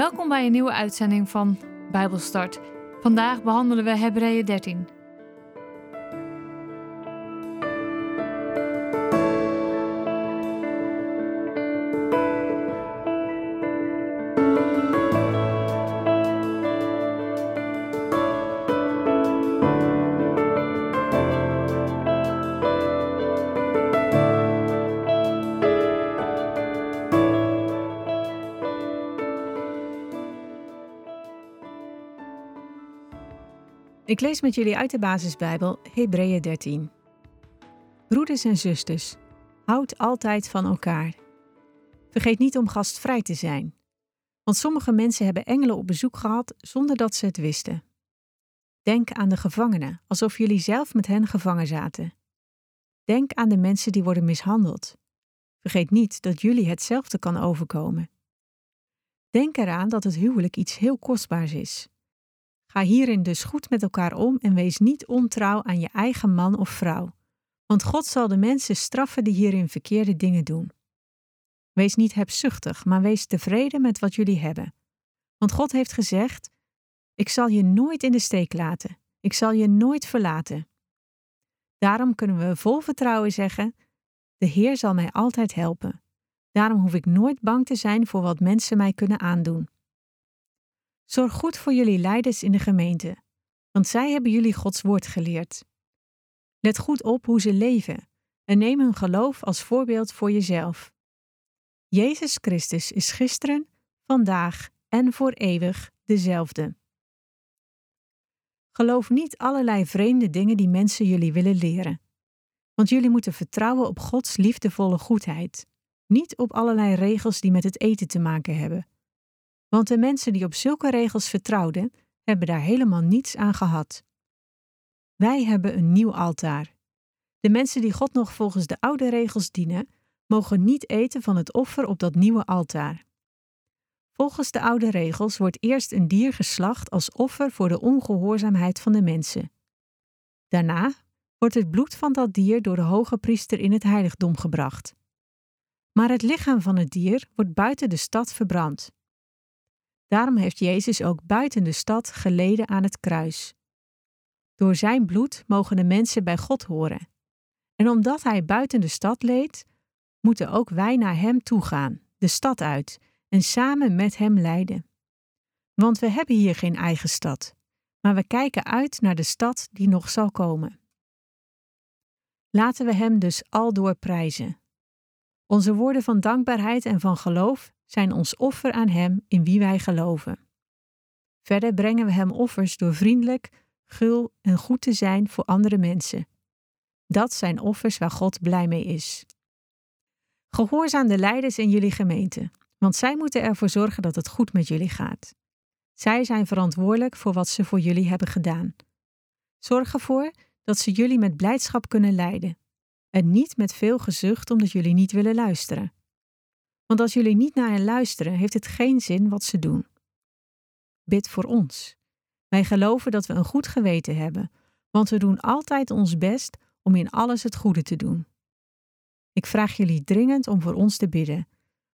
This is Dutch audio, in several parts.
Welkom bij een nieuwe uitzending van Bijbelstart. Vandaag behandelen we Hebreeën 13. Ik lees met jullie uit de basisbijbel Hebreeën 13. Broeders en zusters, houd altijd van elkaar. Vergeet niet om gastvrij te zijn, want sommige mensen hebben engelen op bezoek gehad zonder dat ze het wisten. Denk aan de gevangenen, alsof jullie zelf met hen gevangen zaten. Denk aan de mensen die worden mishandeld. Vergeet niet dat jullie hetzelfde kan overkomen. Denk eraan dat het huwelijk iets heel kostbaars is. Ga hierin dus goed met elkaar om en wees niet ontrouw aan je eigen man of vrouw, want God zal de mensen straffen die hierin verkeerde dingen doen. Wees niet hebzuchtig, maar wees tevreden met wat jullie hebben. Want God heeft gezegd: Ik zal je nooit in de steek laten, ik zal je nooit verlaten. Daarom kunnen we vol vertrouwen zeggen: De Heer zal mij altijd helpen. Daarom hoef ik nooit bang te zijn voor wat mensen mij kunnen aandoen. Zorg goed voor jullie leiders in de gemeente, want zij hebben jullie Gods woord geleerd. Let goed op hoe ze leven en neem hun geloof als voorbeeld voor jezelf. Jezus Christus is gisteren, vandaag en voor eeuwig dezelfde. Geloof niet allerlei vreemde dingen die mensen jullie willen leren, want jullie moeten vertrouwen op Gods liefdevolle goedheid, niet op allerlei regels die met het eten te maken hebben want de mensen die op zulke regels vertrouwden, hebben daar helemaal niets aan gehad. Wij hebben een nieuw altaar. De mensen die God nog volgens de oude regels dienen, mogen niet eten van het offer op dat nieuwe altaar. Volgens de oude regels wordt eerst een dier geslacht als offer voor de ongehoorzaamheid van de mensen. Daarna wordt het bloed van dat dier door de hoge priester in het heiligdom gebracht. Maar het lichaam van het dier wordt buiten de stad verbrand. Daarom heeft Jezus ook buiten de stad geleden aan het kruis. Door zijn bloed mogen de mensen bij God horen. En omdat hij buiten de stad leed, moeten ook wij naar hem toe gaan, de stad uit, en samen met hem lijden. Want we hebben hier geen eigen stad, maar we kijken uit naar de stad die nog zal komen. Laten we hem dus aldoor prijzen. Onze woorden van dankbaarheid en van geloof zijn ons offer aan Hem in wie wij geloven. Verder brengen we Hem offers door vriendelijk, gul en goed te zijn voor andere mensen. Dat zijn offers waar God blij mee is. Gehoorzaam de leiders in jullie gemeente, want zij moeten ervoor zorgen dat het goed met jullie gaat. Zij zijn verantwoordelijk voor wat ze voor jullie hebben gedaan. Zorg ervoor dat ze jullie met blijdschap kunnen leiden en niet met veel gezucht omdat jullie niet willen luisteren. Want als jullie niet naar hen luisteren, heeft het geen zin wat ze doen. Bid voor ons. Wij geloven dat we een goed geweten hebben, want we doen altijd ons best om in alles het goede te doen. Ik vraag jullie dringend om voor ons te bidden,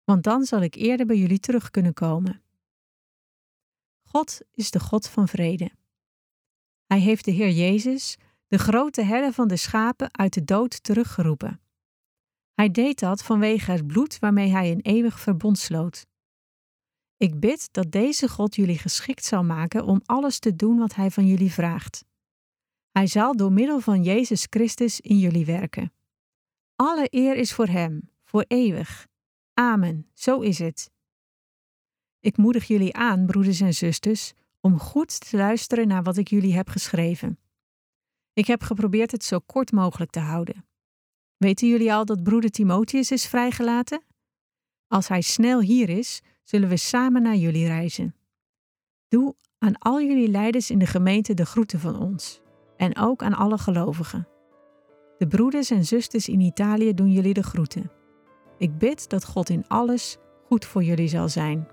want dan zal ik eerder bij jullie terug kunnen komen. God is de God van vrede. Hij heeft de Heer Jezus, de grote herder van de schapen, uit de dood teruggeroepen. Hij deed dat vanwege het bloed waarmee hij een eeuwig verbond sloot. Ik bid dat deze God jullie geschikt zal maken om alles te doen wat Hij van jullie vraagt. Hij zal door middel van Jezus Christus in jullie werken. Alle eer is voor Hem, voor eeuwig. Amen, zo is het. Ik moedig jullie aan, broeders en zusters, om goed te luisteren naar wat ik jullie heb geschreven. Ik heb geprobeerd het zo kort mogelijk te houden. Weten jullie al dat broeder Timotheus is vrijgelaten? Als hij snel hier is, zullen we samen naar jullie reizen. Doe aan al jullie leiders in de gemeente de groeten van ons en ook aan alle gelovigen. De broeders en zusters in Italië doen jullie de groeten. Ik bid dat God in alles goed voor jullie zal zijn.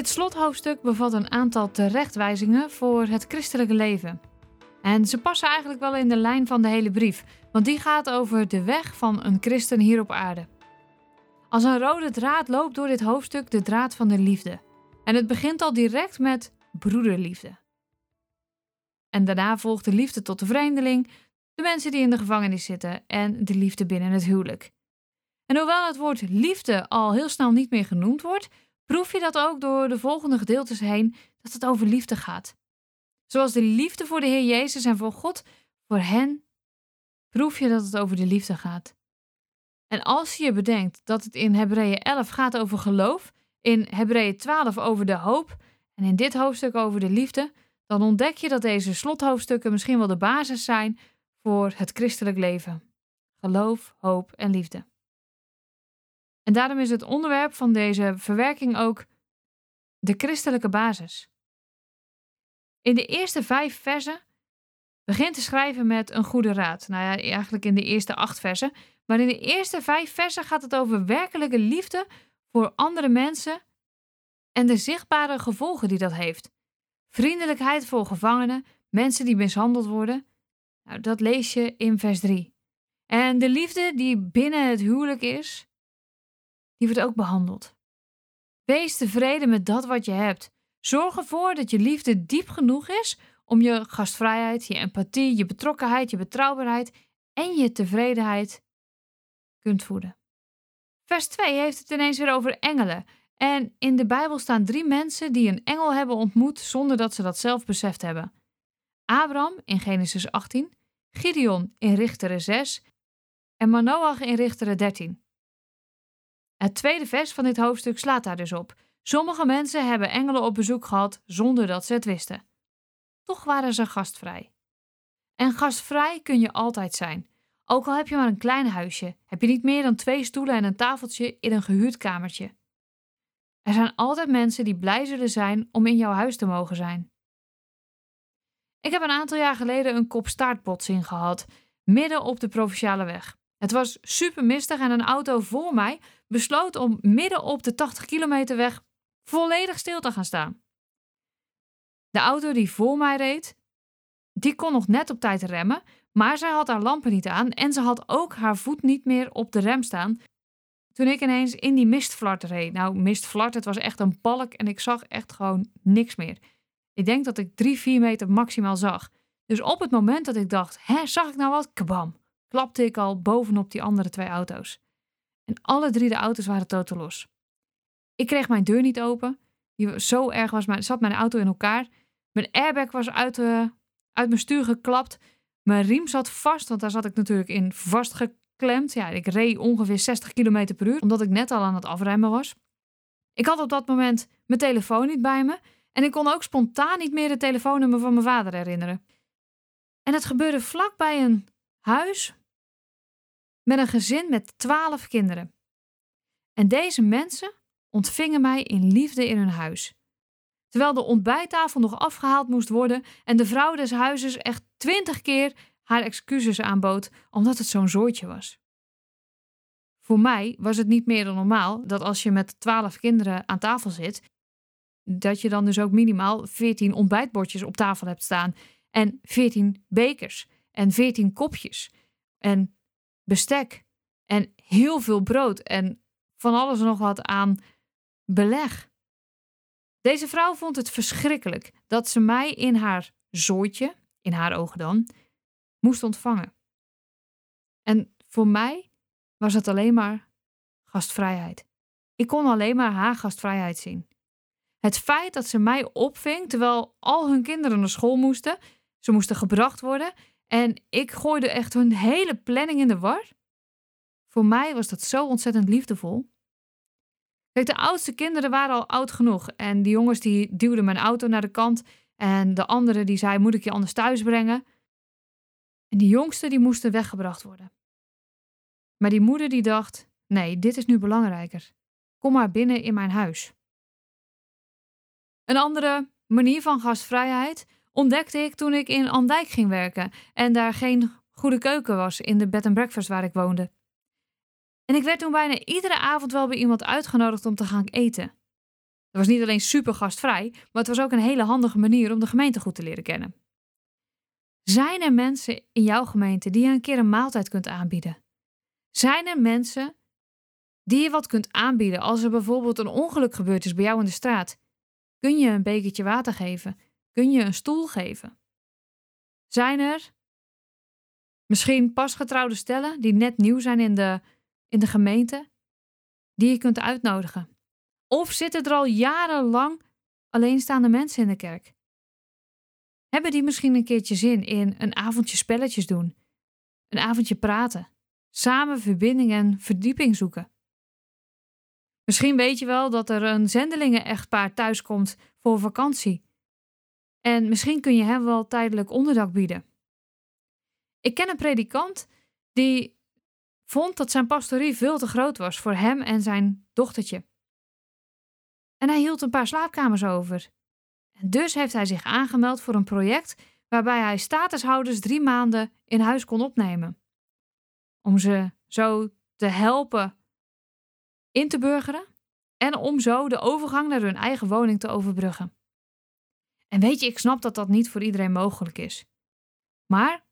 Dit slothoofdstuk bevat een aantal terechtwijzingen voor het christelijke leven. En ze passen eigenlijk wel in de lijn van de hele brief, want die gaat over de weg van een christen hier op aarde. Als een rode draad loopt door dit hoofdstuk de draad van de liefde. En het begint al direct met broederliefde. En daarna volgt de liefde tot de vreemdeling, de mensen die in de gevangenis zitten en de liefde binnen het huwelijk. En hoewel het woord liefde al heel snel niet meer genoemd wordt, proef je dat ook door de volgende gedeeltes heen dat het over liefde gaat. Zoals de liefde voor de Heer Jezus en voor God, voor hen, proef je dat het over de liefde gaat. En als je bedenkt dat het in Hebreeën 11 gaat over geloof, in Hebreeën 12 over de hoop en in dit hoofdstuk over de liefde, dan ontdek je dat deze slothoofdstukken misschien wel de basis zijn voor het christelijk leven. Geloof, hoop en liefde. En daarom is het onderwerp van deze verwerking ook de christelijke basis. In de eerste vijf versen begint te schrijven met een goede raad. Nou ja, eigenlijk in de eerste acht versen. Maar in de eerste vijf versen gaat het over werkelijke liefde voor andere mensen en de zichtbare gevolgen die dat heeft. Vriendelijkheid voor gevangenen, mensen die mishandeld worden. Nou, dat lees je in vers 3. En de liefde die binnen het huwelijk is, die wordt ook behandeld. Wees tevreden met dat wat je hebt. Zorg ervoor dat je liefde diep genoeg is om je gastvrijheid, je empathie, je betrokkenheid, je betrouwbaarheid en je tevredenheid kunt voeden. Vers 2 heeft het ineens weer over engelen. En in de Bijbel staan drie mensen die een engel hebben ontmoet zonder dat ze dat zelf beseft hebben. Abraham in Genesis 18, Gideon in Richteren 6 en Manoach in Richteren 13. Het tweede vers van dit hoofdstuk slaat daar dus op. Sommige mensen hebben engelen op bezoek gehad zonder dat ze het wisten. Toch waren ze gastvrij. En gastvrij kun je altijd zijn. Ook al heb je maar een klein huisje, heb je niet meer dan twee stoelen en een tafeltje in een gehuurd kamertje. Er zijn altijd mensen die blij zullen zijn om in jouw huis te mogen zijn. Ik heb een aantal jaar geleden een kop staartbotsing gehad, midden op de provinciale weg. Het was super mistig en een auto voor mij besloot om midden op de 80 kilometer weg volledig stil te gaan staan. De auto die voor mij reed, die kon nog net op tijd remmen, maar zij had haar lampen niet aan en ze had ook haar voet niet meer op de rem staan. Toen ik ineens in die mistflart reed. Nou, mistflart, het was echt een balk en ik zag echt gewoon niks meer. Ik denk dat ik drie, vier meter maximaal zag. Dus op het moment dat ik dacht, hè, zag ik nou wat? Kabam! Klapte ik al bovenop die andere twee auto's. En alle drie de auto's waren totaal los. Ik kreeg mijn deur niet open. Zo erg was mijn, zat mijn auto in elkaar. Mijn airbag was uit, uh, uit mijn stuur geklapt. Mijn riem zat vast, want daar zat ik natuurlijk in vastgeklemd. Ja, ik reed ongeveer 60 km per uur, omdat ik net al aan het afremmen was. Ik had op dat moment mijn telefoon niet bij me. En ik kon ook spontaan niet meer het telefoonnummer van mijn vader herinneren. En het gebeurde vlak bij een huis met een gezin met twaalf kinderen. En deze mensen ontvingen mij in liefde in hun huis. Terwijl de ontbijttafel nog afgehaald moest worden en de vrouw des huizes echt twintig keer haar excuses aanbood omdat het zo'n zooitje was. Voor mij was het niet meer dan normaal dat als je met twaalf kinderen aan tafel zit, dat je dan dus ook minimaal veertien ontbijtbordjes op tafel hebt staan en veertien bekers en veertien kopjes en bestek en heel veel brood en van alles nog wat aan beleg. Deze vrouw vond het verschrikkelijk dat ze mij in haar zooitje, in haar ogen dan, moest ontvangen. En voor mij was het alleen maar gastvrijheid. Ik kon alleen maar haar gastvrijheid zien. Het feit dat ze mij opving terwijl al hun kinderen naar school moesten, ze moesten gebracht worden en ik gooide echt hun hele planning in de war. Voor mij was dat zo ontzettend liefdevol. Kijk, de oudste kinderen waren al oud genoeg. En die jongens die duwden mijn auto naar de kant. En de andere die zei, moet ik je anders thuis brengen? En die jongste die moesten weggebracht worden. Maar die moeder die dacht, nee, dit is nu belangrijker. Kom maar binnen in mijn huis. Een andere manier van gastvrijheid ontdekte ik toen ik in Andijk ging werken en daar geen goede keuken was in de bed and breakfast waar ik woonde. En ik werd toen bijna iedere avond wel bij iemand uitgenodigd om te gaan eten. Dat was niet alleen super gastvrij, maar het was ook een hele handige manier om de gemeente goed te leren kennen. Zijn er mensen in jouw gemeente die je een keer een maaltijd kunt aanbieden? Zijn er mensen die je wat kunt aanbieden als er bijvoorbeeld een ongeluk gebeurd is bij jou in de straat? Kun je een bekertje water geven? Kun je een stoel geven? Zijn er misschien pasgetrouwde stellen die net nieuw zijn in de, in de gemeente, die je kunt uitnodigen? Of zitten er al jarenlang alleenstaande mensen in de kerk? Hebben die misschien een keertje zin in een avondje spelletjes doen, een avondje praten, samen verbinding en verdieping zoeken? Misschien weet je wel dat er een zendelingen-echtpaar thuiskomt voor vakantie. En misschien kun je hem wel tijdelijk onderdak bieden. Ik ken een predikant die vond dat zijn pastorie veel te groot was voor hem en zijn dochtertje. En hij hield een paar slaapkamers over. En dus heeft hij zich aangemeld voor een project waarbij hij statushouders drie maanden in huis kon opnemen. Om ze zo te helpen in te burgeren en om zo de overgang naar hun eigen woning te overbruggen. En weet je, ik snap dat dat niet voor iedereen mogelijk is. Maar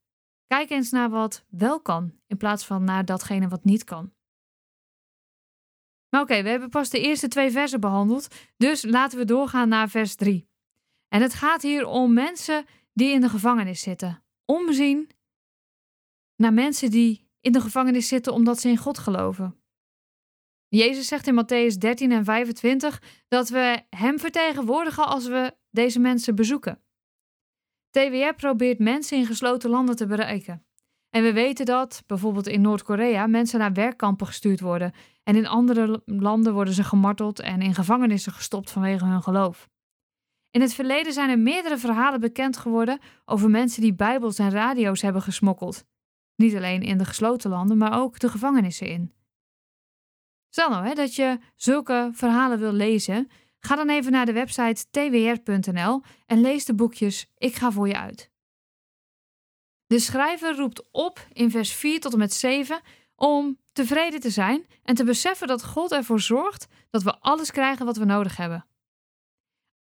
kijk eens naar wat wel kan, in plaats van naar datgene wat niet kan. Maar oké, we hebben pas de eerste twee versen behandeld, dus laten we doorgaan naar vers 3. En het gaat hier om mensen die in de gevangenis zitten. Omzien naar mensen die in de gevangenis zitten omdat ze in God geloven. Jezus zegt in Matthäus 13 en 25 dat we Hem vertegenwoordigen als we deze mensen bezoeken. TWR probeert mensen in gesloten landen te bereiken. En we weten dat bijvoorbeeld in Noord-Korea mensen naar werkkampen gestuurd worden en in andere landen worden ze gemarteld en in gevangenissen gestopt vanwege hun geloof. In het verleden zijn er meerdere verhalen bekend geworden over mensen die bijbels en radio's hebben gesmokkeld. Niet alleen in de gesloten landen, maar ook de gevangenissen in. Stel nou hè, dat je zulke verhalen wil lezen, ga dan even naar de website twr.nl en lees de boekjes Ik ga voor je uit. De schrijver roept op in vers 4 tot en met 7 om tevreden te zijn en te beseffen dat God ervoor zorgt dat we alles krijgen wat we nodig hebben.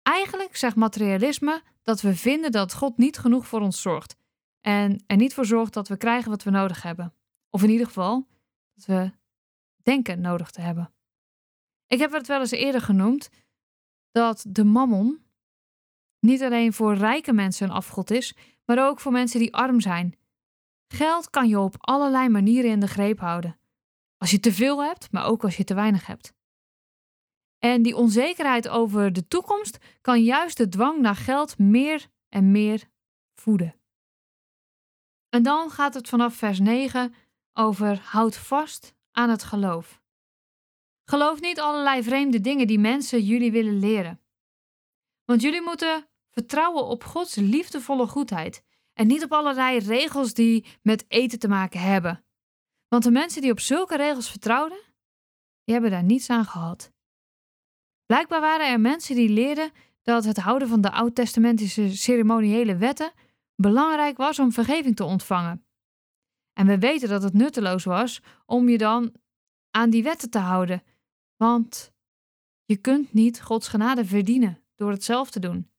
Eigenlijk zegt materialisme dat we vinden dat God niet genoeg voor ons zorgt en er niet voor zorgt dat we krijgen wat we nodig hebben. Of in ieder geval dat we denken nodig te hebben. Ik heb het wel eens eerder genoemd dat de mammon niet alleen voor rijke mensen een afgod is, maar ook voor mensen die arm zijn. Geld kan je op allerlei manieren in de greep houden. Als je te veel hebt, maar ook als je te weinig hebt. En die onzekerheid over de toekomst kan juist de dwang naar geld meer en meer voeden. En dan gaat het vanaf vers 9 over houd vast aan het geloof. Geloof niet allerlei vreemde dingen die mensen jullie willen leren. Want jullie moeten vertrouwen op Gods liefdevolle goedheid en niet op allerlei regels die met eten te maken hebben. Want de mensen die op zulke regels vertrouwden, die hebben daar niets aan gehad. Blijkbaar waren er mensen die leerden dat het houden van de oud-testamentische ceremoniële wetten belangrijk was om vergeving te ontvangen. En we weten dat het nutteloos was om je dan aan die wetten te houden, want je kunt niet Gods genade verdienen door het zelf te doen.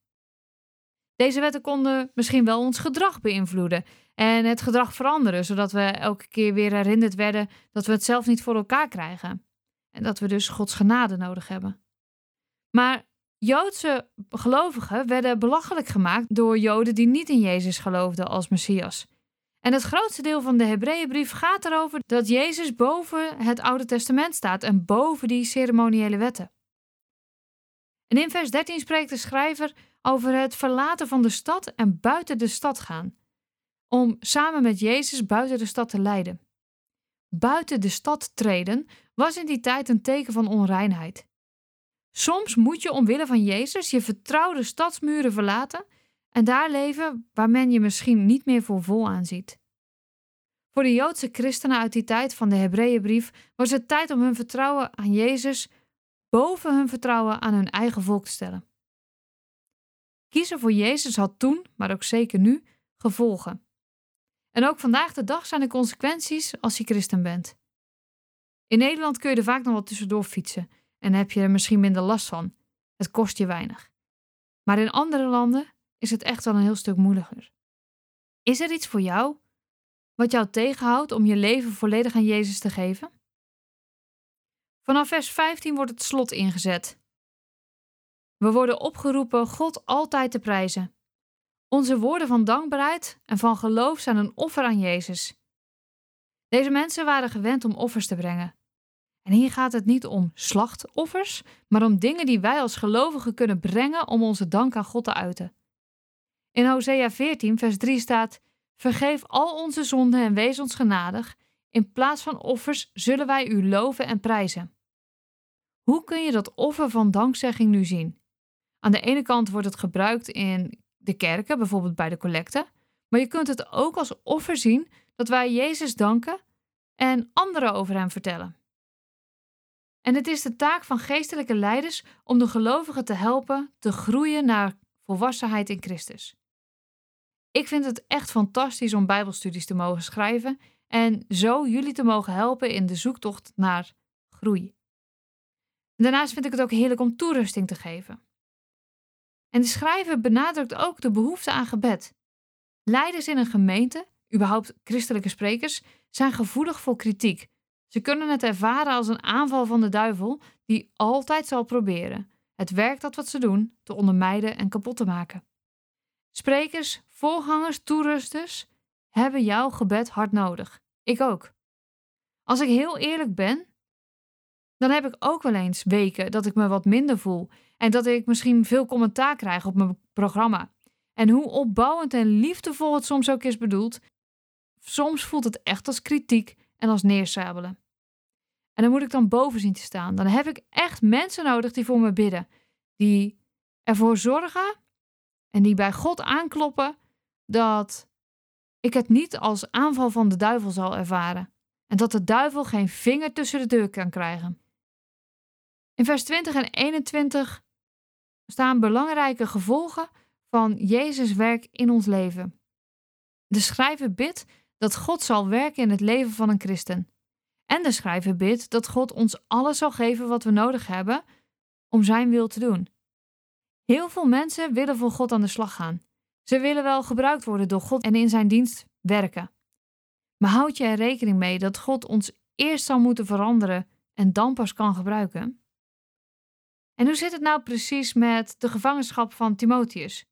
Deze wetten konden misschien wel ons gedrag beïnvloeden en het gedrag veranderen, zodat we elke keer weer herinnerd werden dat we het zelf niet voor elkaar krijgen en dat we dus Gods genade nodig hebben. Maar Joodse gelovigen werden belachelijk gemaakt door Joden die niet in Jezus geloofden als Messias. En het grootste deel van de Hebreeënbrief gaat erover dat Jezus boven het Oude Testament staat en boven die ceremoniële wetten. En in vers 13 spreekt de schrijver over het verlaten van de stad en buiten de stad gaan, om samen met Jezus buiten de stad te leiden. Buiten de stad treden was in die tijd een teken van onreinheid. Soms moet je omwille van Jezus je vertrouwde stadsmuren verlaten en daar leven waar men je misschien niet meer voor vol aanziet. Voor de Joodse christenen uit die tijd van de Hebreeënbrief was het tijd om hun vertrouwen aan Jezus boven hun vertrouwen aan hun eigen volk te stellen. Kiezen voor Jezus had toen, maar ook zeker nu, gevolgen. En ook vandaag de dag zijn er consequenties als je christen bent. In Nederland kun je er vaak nog wel tussendoor fietsen en heb je er misschien minder last van. Het kost je weinig. Maar in andere landen is het echt wel een heel stuk moeilijker. Is er iets voor jou wat jou tegenhoudt om je leven volledig aan Jezus te geven? Vanaf vers 15 wordt het slot ingezet. We worden opgeroepen God altijd te prijzen. Onze woorden van dankbaarheid en van geloof zijn een offer aan Jezus. Deze mensen waren gewend om offers te brengen. En hier gaat het niet om slachtoffers, maar om dingen die wij als gelovigen kunnen brengen om onze dank aan God te uiten. In Hosea 14, vers 3 staat: Vergeef al onze zonden en wees ons genadig. In plaats van offers zullen wij u loven en prijzen. Hoe kun je dat offer van dankzegging nu zien? Aan de ene kant wordt het gebruikt in de kerken, bijvoorbeeld bij de collecte, maar je kunt het ook als offer zien dat wij Jezus danken en anderen over Hem vertellen. En het is de taak van geestelijke leiders om de gelovigen te helpen te groeien naar volwassenheid in Christus. Ik vind het echt fantastisch om Bijbelstudies te mogen schrijven en zo jullie te mogen helpen in de zoektocht naar groei. Daarnaast vind ik het ook heerlijk om toerusting te geven. En de schrijver benadrukt ook de behoefte aan gebed. Leiders in een gemeente, überhaupt christelijke sprekers, zijn gevoelig voor kritiek. Ze kunnen het ervaren als een aanval van de duivel die altijd zal proberen het werk dat wat ze doen te ondermijnen en kapot te maken. Sprekers, voorgangers, toerusters hebben jouw gebed hard nodig. Ik ook. Als ik heel eerlijk ben, dan heb ik ook wel eens weken dat ik me wat minder voel en dat ik misschien veel commentaar krijg op mijn programma. En hoe opbouwend en liefdevol het soms ook is bedoeld, soms voelt het echt als kritiek en als neersabelen. En dan moet ik dan boven zien te staan. Dan heb ik echt mensen nodig die voor me bidden, die ervoor zorgen en die bij God aankloppen dat ik het niet als aanval van de duivel zal ervaren en dat de duivel geen vinger tussen de deur kan krijgen. In vers 20 en 21 staan belangrijke gevolgen van Jezus' werk in ons leven. De schrijver bidt dat God zal werken in het leven van een christen. En de schrijver bidt dat God ons alles zal geven wat we nodig hebben om zijn wil te doen. Heel veel mensen willen voor God aan de slag gaan. Ze willen wel gebruikt worden door God en in zijn dienst werken. Maar houd je er rekening mee dat God ons eerst zal moeten veranderen en dan pas kan gebruiken? En hoe zit het nou precies met de gevangenschap van Timotheus?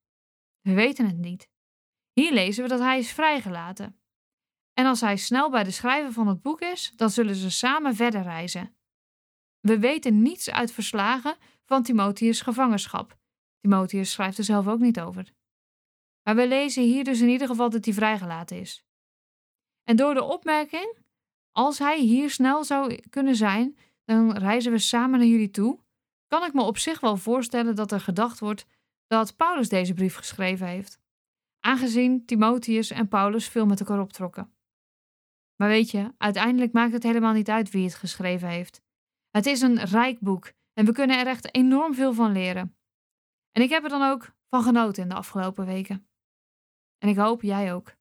We weten het niet. Hier lezen we dat hij is vrijgelaten. En als hij snel bij de schrijver van het boek is, dan zullen ze samen verder reizen. We weten niets uit verslagen van Timotheus' gevangenschap. Timotheus schrijft er zelf ook niet over. Maar we lezen hier dus in ieder geval dat hij vrijgelaten is. En door de opmerking, als hij hier snel zou kunnen zijn, dan reizen we samen naar jullie toe, kan ik me op zich wel voorstellen dat er gedacht wordt dat Paulus deze brief geschreven heeft, aangezien Timotheus en Paulus veel met elkaar optrokken. Maar weet je, uiteindelijk maakt het helemaal niet uit wie het geschreven heeft. Het is een rijk boek en we kunnen er echt enorm veel van leren. En ik heb er dan ook van genoten in de afgelopen weken. En ik hoop jij ook.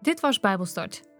Dit was Bijbelstart,